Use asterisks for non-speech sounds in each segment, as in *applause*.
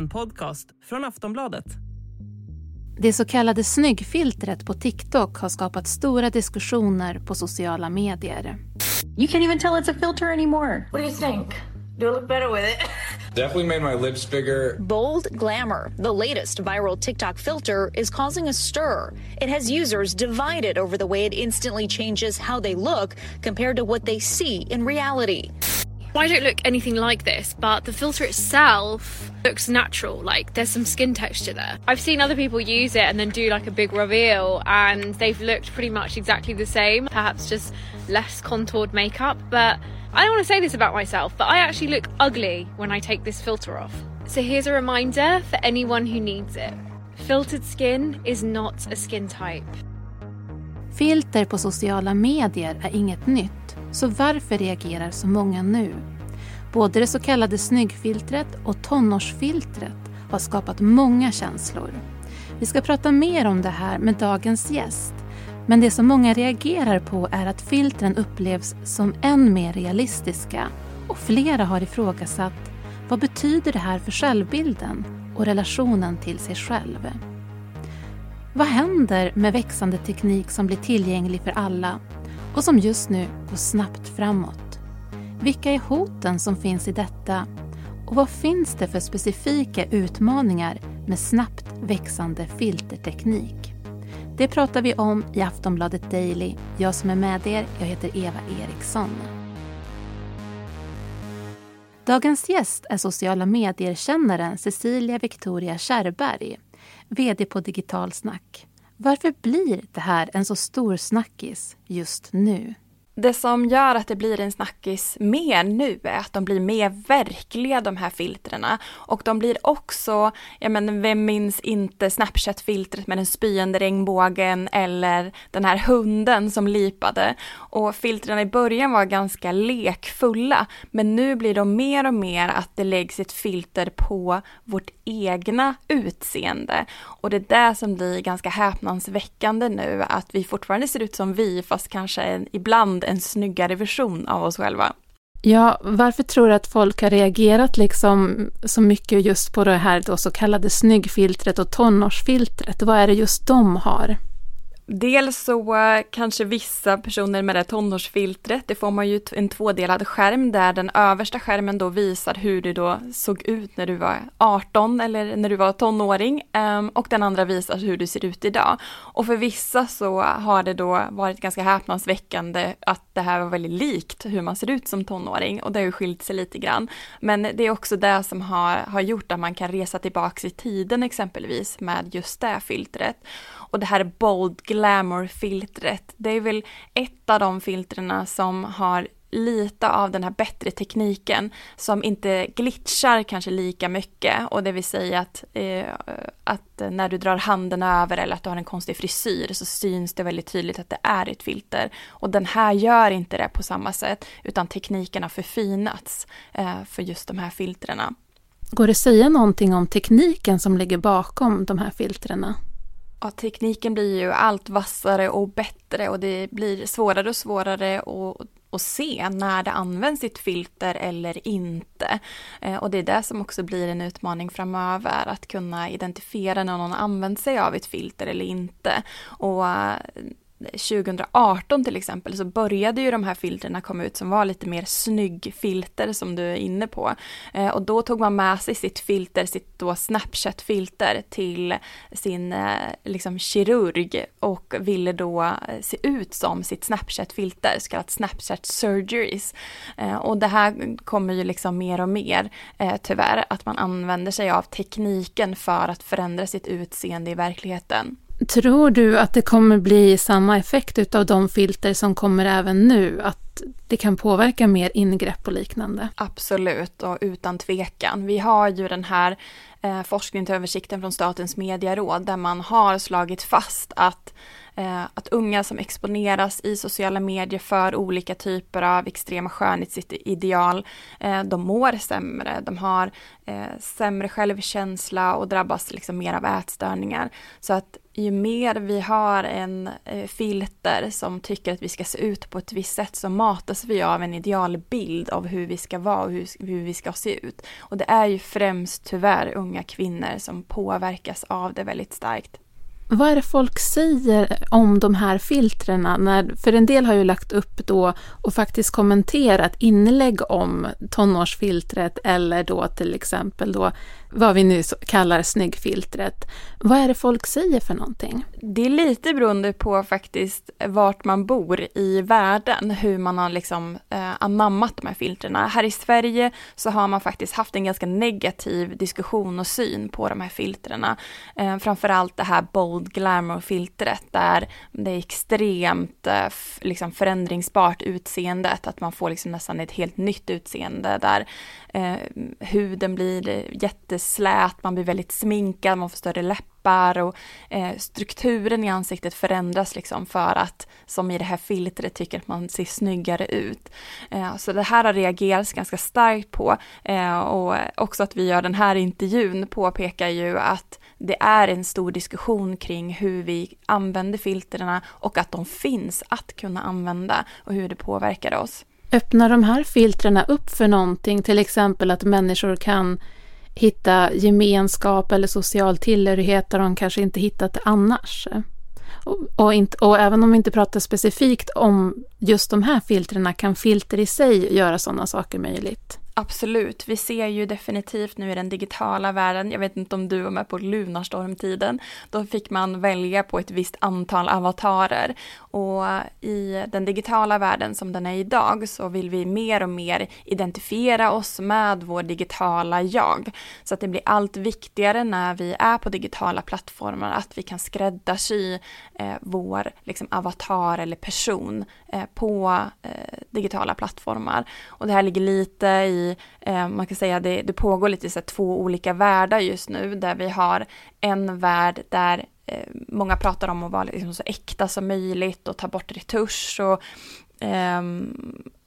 En podcast från Aftonbladet. Det så kallade snyggfiltret på TikTok har skapat stora diskussioner på sociala medier. You can't even tell it's a filter anymore. What do you think? Do I look better with it? *laughs* Definitely made my lips bigger. Bold Glamour, the latest viral TikTok filter, is causing a stir. It has users divided over the way it instantly changes how they look compared to what they see in reality. I don't look anything like this, but the filter itself looks natural. Like there's some skin texture there. I've seen other people use it and then do like a big reveal, and they've looked pretty much exactly the same, perhaps just less contoured makeup. But I don't want to say this about myself, but I actually look ugly when I take this filter off. So here's a reminder for anyone who needs it filtered skin is not a skin type. Filter på sociala medier är inget nytt, så varför reagerar så många nu? Både det så kallade snyggfiltret och tonårsfiltret har skapat många känslor. Vi ska prata mer om det här med dagens gäst. Men det som många reagerar på är att filtren upplevs som än mer realistiska och flera har ifrågasatt vad betyder det här för självbilden och relationen till sig själv? Vad händer med växande teknik som blir tillgänglig för alla och som just nu går snabbt framåt? Vilka är hoten som finns i detta? Och vad finns det för specifika utmaningar med snabbt växande filterteknik? Det pratar vi om i Aftonbladet Daily. Jag som är med er, jag heter Eva Eriksson. Dagens gäst är sociala medier-kännaren Cecilia Victoria Kärrberg, VD på Digitalsnack. Varför blir det här en så stor snackis just nu? Det som gör att det blir en snackis mer nu är att de blir mer verkliga de här filtrerna. Och de blir också, jag menar vem minns inte Snapchat-filtret med den spyende regnbågen eller den här hunden som lipade. Och filtrerna i början var ganska lekfulla men nu blir de mer och mer att det läggs ett filter på vårt egna utseende. Och det är det som blir ganska häpnadsväckande nu att vi fortfarande ser ut som vi fast kanske ibland en snyggare version av oss själva. Ja, varför tror du att folk har reagerat liksom så mycket just på det här då så kallade snyggfiltret och tonårsfiltret? Vad är det just de har? Dels så eh, kanske vissa personer med det tonårsfiltret, det får man ju en tvådelad skärm där den översta skärmen då visar hur du då såg ut när du var 18 eller när du var tonåring ehm, och den andra visar hur du ser ut idag. Och för vissa så har det då varit ganska häpnadsväckande att det här var väldigt likt hur man ser ut som tonåring och det har ju skilt sig lite grann. Men det är också det som har, har gjort att man kan resa tillbaks i tiden exempelvis med just det filtret. Och det här Bold Glamour-filtret, det är väl ett av de filtrerna som har lite av den här bättre tekniken som inte glitchar kanske lika mycket och det vill säga att, eh, att när du drar handen över eller att du har en konstig frisyr så syns det väldigt tydligt att det är ett filter. Och den här gör inte det på samma sätt utan tekniken har förfinats eh, för just de här filtrerna. Går det att säga någonting om tekniken som ligger bakom de här filtrerna? Ja, tekniken blir ju allt vassare och bättre och det blir svårare och svårare att, att se när det används ett filter eller inte. Eh, och det är det som också blir en utmaning framöver, att kunna identifiera när någon använt sig av ett filter eller inte. Och eh, 2018 till exempel så började ju de här filtrerna komma ut som var lite mer snyggfilter som du är inne på. Eh, och då tog man med sig sitt filter, sitt då Snapchat-filter till sin eh, liksom kirurg och ville då eh, se ut som sitt Snapchat-filter, så kallat Snapchat surgeries. Eh, och det här kommer ju liksom mer och mer eh, tyvärr, att man använder sig av tekniken för att förändra sitt utseende i verkligheten. Tror du att det kommer bli samma effekt av de filter som kommer även nu? Att det kan påverka mer ingrepp och liknande? Absolut och utan tvekan. Vi har ju den här eh, forskningsöversikten från Statens medieråd där man har slagit fast att eh, att unga som exponeras i sociala medier för olika typer av extrema skönhetsideal, eh, de mår sämre, de har eh, sämre självkänsla och drabbas liksom mer av ätstörningar. Så att ju mer vi har en eh, filter som tycker att vi ska se ut på ett visst sätt så matas vi av en idealbild av hur vi ska vara och hur, hur vi ska se ut. Och det är ju främst tyvärr unga kvinnor som påverkas av det väldigt starkt. Vad är det folk säger om de här filtrerna? När, för en del har ju lagt upp då och faktiskt kommenterat inlägg om tonårsfiltret eller då till exempel då vad vi nu kallar snyggfiltret. Vad är det folk säger för någonting? Det är lite beroende på faktiskt vart man bor i världen, hur man har liksom eh, anammat de här filtrerna. Här i Sverige så har man faktiskt haft en ganska negativ diskussion och syn på de här filtrerna. Eh, framförallt det här bold glamour-filtret där det är extremt eh, liksom förändringsbart utseendet, att man får liksom nästan ett helt nytt utseende där eh, huden blir jätteslät, man blir väldigt sminkad, man får större läppar och eh, strukturen i ansiktet förändras liksom för att, som i det här filtret, tycker att man ser snyggare ut. Eh, så det här har reagerats ganska starkt på eh, och också att vi gör den här intervjun påpekar ju att det är en stor diskussion kring hur vi använder filtrerna och att de finns att kunna använda och hur det påverkar oss. Öppnar de här filtrerna upp för någonting, till exempel att människor kan hitta gemenskap eller social tillhörighet där de kanske inte hittat det annars? Och, och, inte, och, även om vi inte pratar specifikt om just de här filtrerna kan filter i sig göra sådana saker möjligt. Absolut, vi ser ju definitivt nu i den digitala världen, jag vet inte om du var med på Lunarstormtiden, då fick man välja på ett visst antal avatarer. Och i den digitala världen som den är idag så vill vi mer och mer identifiera oss med vår digitala jag. Så att det blir allt viktigare när vi är på digitala plattformar att vi kan skräddarsy eh, vår liksom, avatar eller person eh, på eh, digitala plattformar. Och det här ligger lite i eh, man kan säga det, det pågår lite så här två olika världar just nu där vi har en värld där eh, många pratar om att vara liksom så äkta som möjligt och ta bort retusch och eh,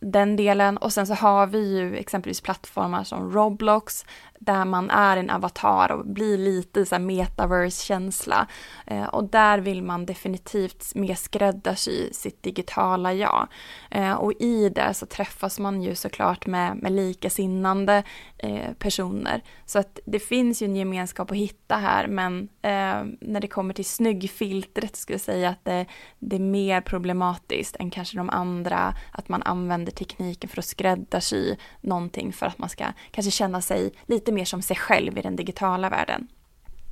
den delen. Och sen så har vi ju exempelvis plattformar som Roblox där man är en avatar och blir lite så här metaverse-känsla. Eh, och där vill man definitivt mer skräddarsy sitt digitala jag. Eh, och i det så träffas man ju såklart med, med likasinnande eh, personer. Så att det finns ju en gemenskap att hitta här men eh, när det kommer till snyggfiltret skulle jag säga att det, det är mer problematiskt än kanske de andra, att man använder tekniken för att skräddarsy någonting för att man ska kanske känna sig lite mer som sig själv i den digitala världen.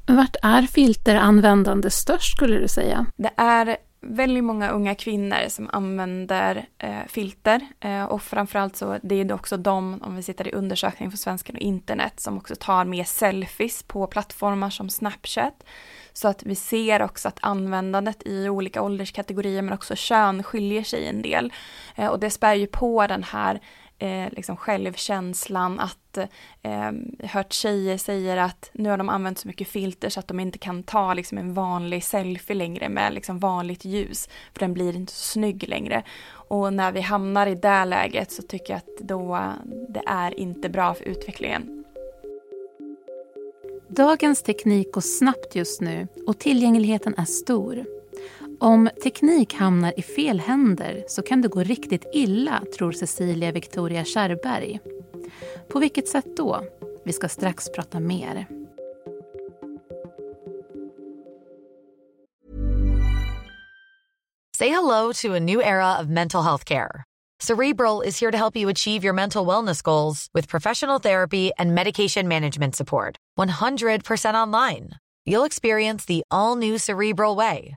Vart är filteranvändande störst skulle du säga? Det är väldigt många unga kvinnor som använder eh, filter eh, och framförallt så det är det också de, om vi sitter i undersökning för svenskan och internet, som också tar mer selfies på plattformar som Snapchat. Så att vi ser också att användandet i olika ålderskategorier men också kön skiljer sig en del. Eh, och det spär ju på den här eh, liksom självkänslan att eh, hört tjejer säga att nu har de använt så mycket filter så att de inte kan ta liksom en vanlig selfie längre med liksom vanligt ljus för den blir inte så snygg längre. Och när vi hamnar i det läget så tycker jag att då det är inte bra för utvecklingen. Dagens teknik går snabbt just nu och tillgängligheten är stor. Om teknik hamnar i fel händer så kan det gå riktigt illa, tror Cecilia Victoria Kärrberg. På vilket sätt då? Vi ska strax prata mer. Say hello to a new era of mental health care. Cerebral is here to help you achieve your mental wellness goals with professional therapy and medication management support. 100% online. You'll experience the all new Cerebral Way,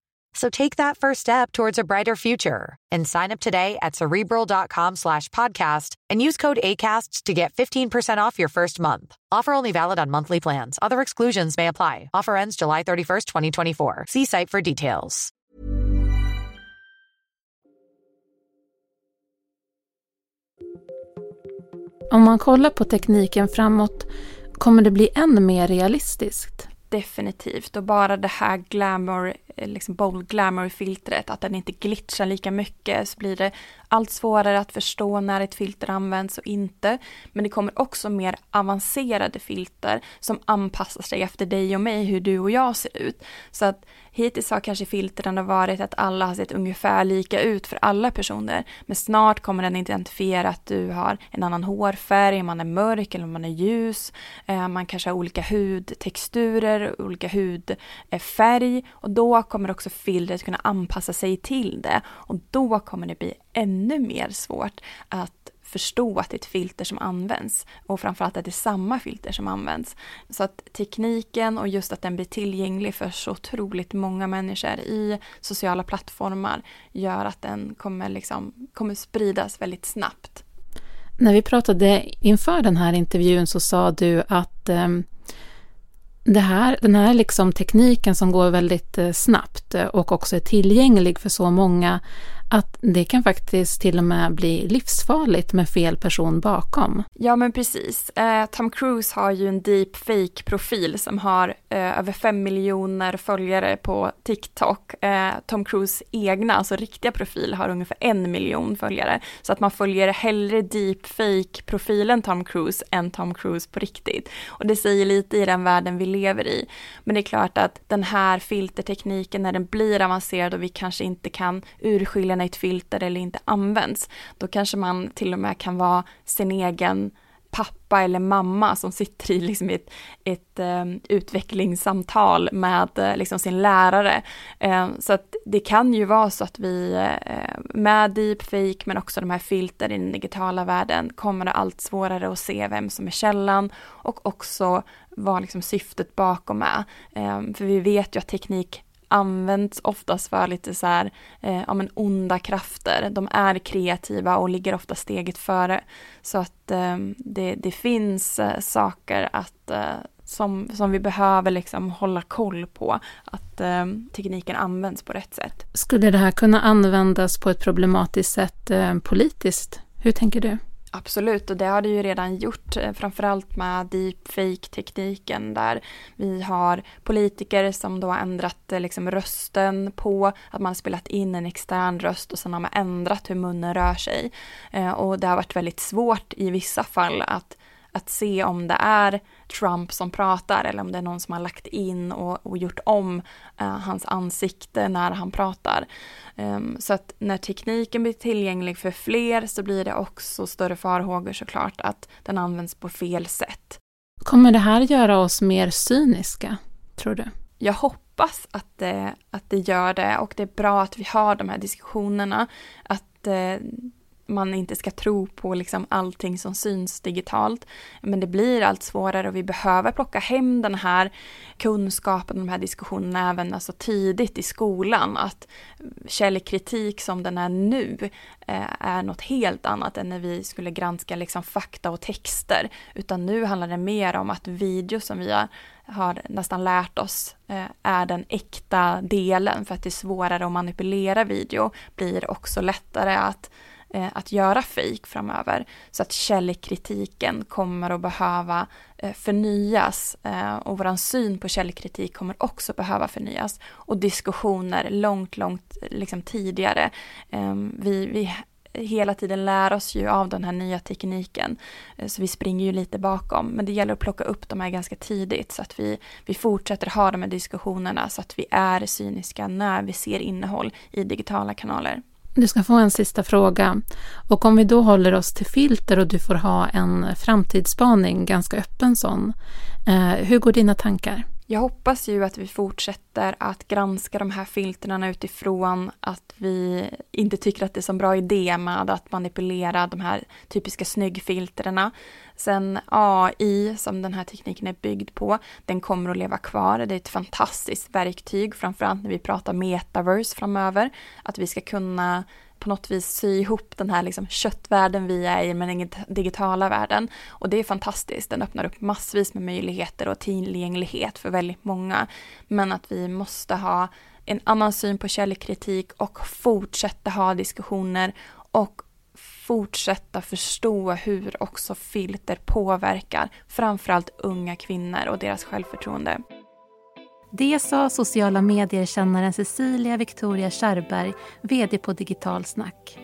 So take that first step towards a brighter future and sign up today at cerebral.com slash podcast and use code ACasts to get 15% off your first month. Offer only valid on monthly plans. Other exclusions may apply. Offer ends July 31st, 2024. See site for details. Om man kollar på tekniken framåt Kommer det bli än mer realistiskt? Definitivt och bara det här glamour, Eh, liksom bold glamour-filtret, att den inte glitchar lika mycket så blir det allt svårare att förstå när ett filter används och inte. Men det kommer också mer avancerade filter som anpassar sig efter dig och mig, hur du och jag ser ut. Så att hittills har kanske filtren varit att alla har sett ungefär lika ut för alla personer. Men snart kommer den identifiera att du har en annan hårfärg, om man är mörk eller om man är ljus. Eh, man kanske har olika hudtexturer, olika hudfärg och då kommer också filtret kunna anpassa sig till det och då kommer det bli ännu mer svårt att förstå att det är ett filter som används och framförallt att det är samma filter som används. Så att tekniken och just att den blir tillgänglig för så otroligt många människor i sociala plattformar gör att den kommer, liksom, kommer spridas väldigt snabbt. När vi pratade inför den här intervjun så sa du att um det här, den här liksom tekniken som går väldigt eh, snabbt eh, och också är tillgänglig för så många att det kan faktiskt till och med bli livsfarligt med fel person bakom. Ja men precis. Eh, Tom Cruise har ju en deepfake-profil som har eh, över fem miljoner följare på TikTok. Eh, Tom Cruise egna, alltså riktiga profil, har ungefär en miljon följare. Så att man följer hellre deepfake-profilen Tom Cruise än Tom Cruise på riktigt. Och det säger lite i den världen vi lever i. Men det är klart att den här filtertekniken, när den blir avancerad och vi kanske inte kan urskilja när ett filter eller inte används, då kanske man till och med kan vara sin egen pappa eller mamma som sitter i liksom ett, ett um, utvecklingssamtal med uh, liksom sin lärare. Uh, så att det kan ju vara så att vi uh, med deepfake men också de här filter i den digitala världen kommer det allt svårare att se vem som är källan och också vad liksom syftet bakom är. Um, för vi vet ju att teknik används oftast för lite så här, eh, ja men onda krafter. De är kreativa och ligger ofta steget före. Så att eh, det, det finns eh, saker att eh, som, som vi behöver liksom hålla koll på, att eh, tekniken används på rätt sätt. Skulle det här kunna användas på ett problematiskt sätt eh, politiskt? Hur tänker du? Absolut, och det har det ju redan gjort, eh, framförallt med deepfake-tekniken där vi har politiker som då har ändrat eh, liksom rösten på att man har spelat in en extern röst och sen har man ändrat hur munnen rör sig. Eh, och det har varit väldigt svårt i vissa fall att att se om det är Trump som pratar eller om det är någon som har lagt in och, och gjort om uh, hans ansikte när han pratar. Um, så att när tekniken blir tillgänglig för fler så blir det också större farhågor såklart att den används på fel sätt. Kommer det här göra oss mer cyniska, tror du? Jag hoppas att det, att det gör det och det är bra att vi har de här diskussionerna. Att eh, man inte ska tro på liksom allting som syns digitalt. Men det blir allt svårare och vi behöver plocka hem den här kunskapen, de här diskussionerna även alltså tidigt i skolan. Att källkritik som den är nu eh, är något helt annat än när vi skulle granska liksom fakta och texter. Utan nu handlar det mer om att video som vi har har nästan lärt oss eh, är den äkta delen för att det är svårare att manipulera video blir också lättare att eh, Eh, att göra fejk framöver. Så att källkritiken kommer att behöva eh, förnyas eh, och vår syn på källkritik kommer också behöva förnyas. Och diskussioner långt, långt liksom tidigare. Ehm, vi, vi hela tiden lär oss ju av den här nya tekniken. Eh, så vi springer ju lite bakom. Men det gäller att plocka upp de här ganska tidigt så att vi, vi fortsätter ha de här diskussionerna så att vi är cyniska när vi ser innehåll i digitala kanaler. Du ska få en sista fråga. Och om vi då håller oss till filter och du får ha en framtidsspaning, ganska öppen sån. Eh, hur går dina tankar? Jag hoppas ju att vi fortsätter att granska de här filtrarna utifrån att vi inte tycker att det är så bra idé med att manipulera de här typiska snyggfiltrena. Sen AI, som den här tekniken är byggd på, den kommer att leva kvar. Det är ett fantastiskt verktyg, framförallt när vi pratar metaverse framöver. Att vi ska kunna på något vis sy ihop den här liksom köttvärlden vi är i med den digitala världen. Och det är fantastiskt, den öppnar upp massvis med möjligheter och tillgänglighet för väldigt många. Men att vi måste ha en annan syn på källkritik och fortsätta ha diskussioner och fortsätta förstå hur också filter påverkar framförallt unga kvinnor och deras självförtroende. Det sa sociala mediekännaren Cecilia Victoria Kärrberg, VD på Digitalsnack.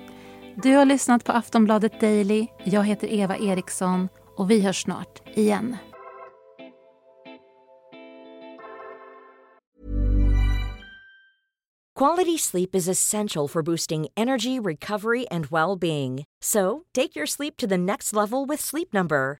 Du har lyssnat på Aftonbladet Daily. Jag heter Eva Eriksson och vi hörs snart igen. Quality sleep is essential for boosting energy, recovery, and well-being. So, take your sleep to the next level with Sleep Number.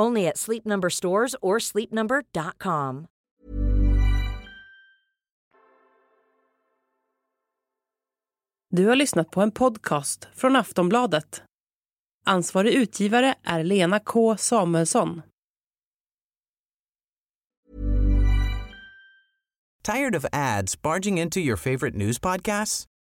Only at Sleep Number stores or sleepnumber.com. Du har lyssnat på en podcast från Aftonbladet. Ansvarig utgivare är Lena K Samuelsson. Tired of ads barging into your favorite news podcasts?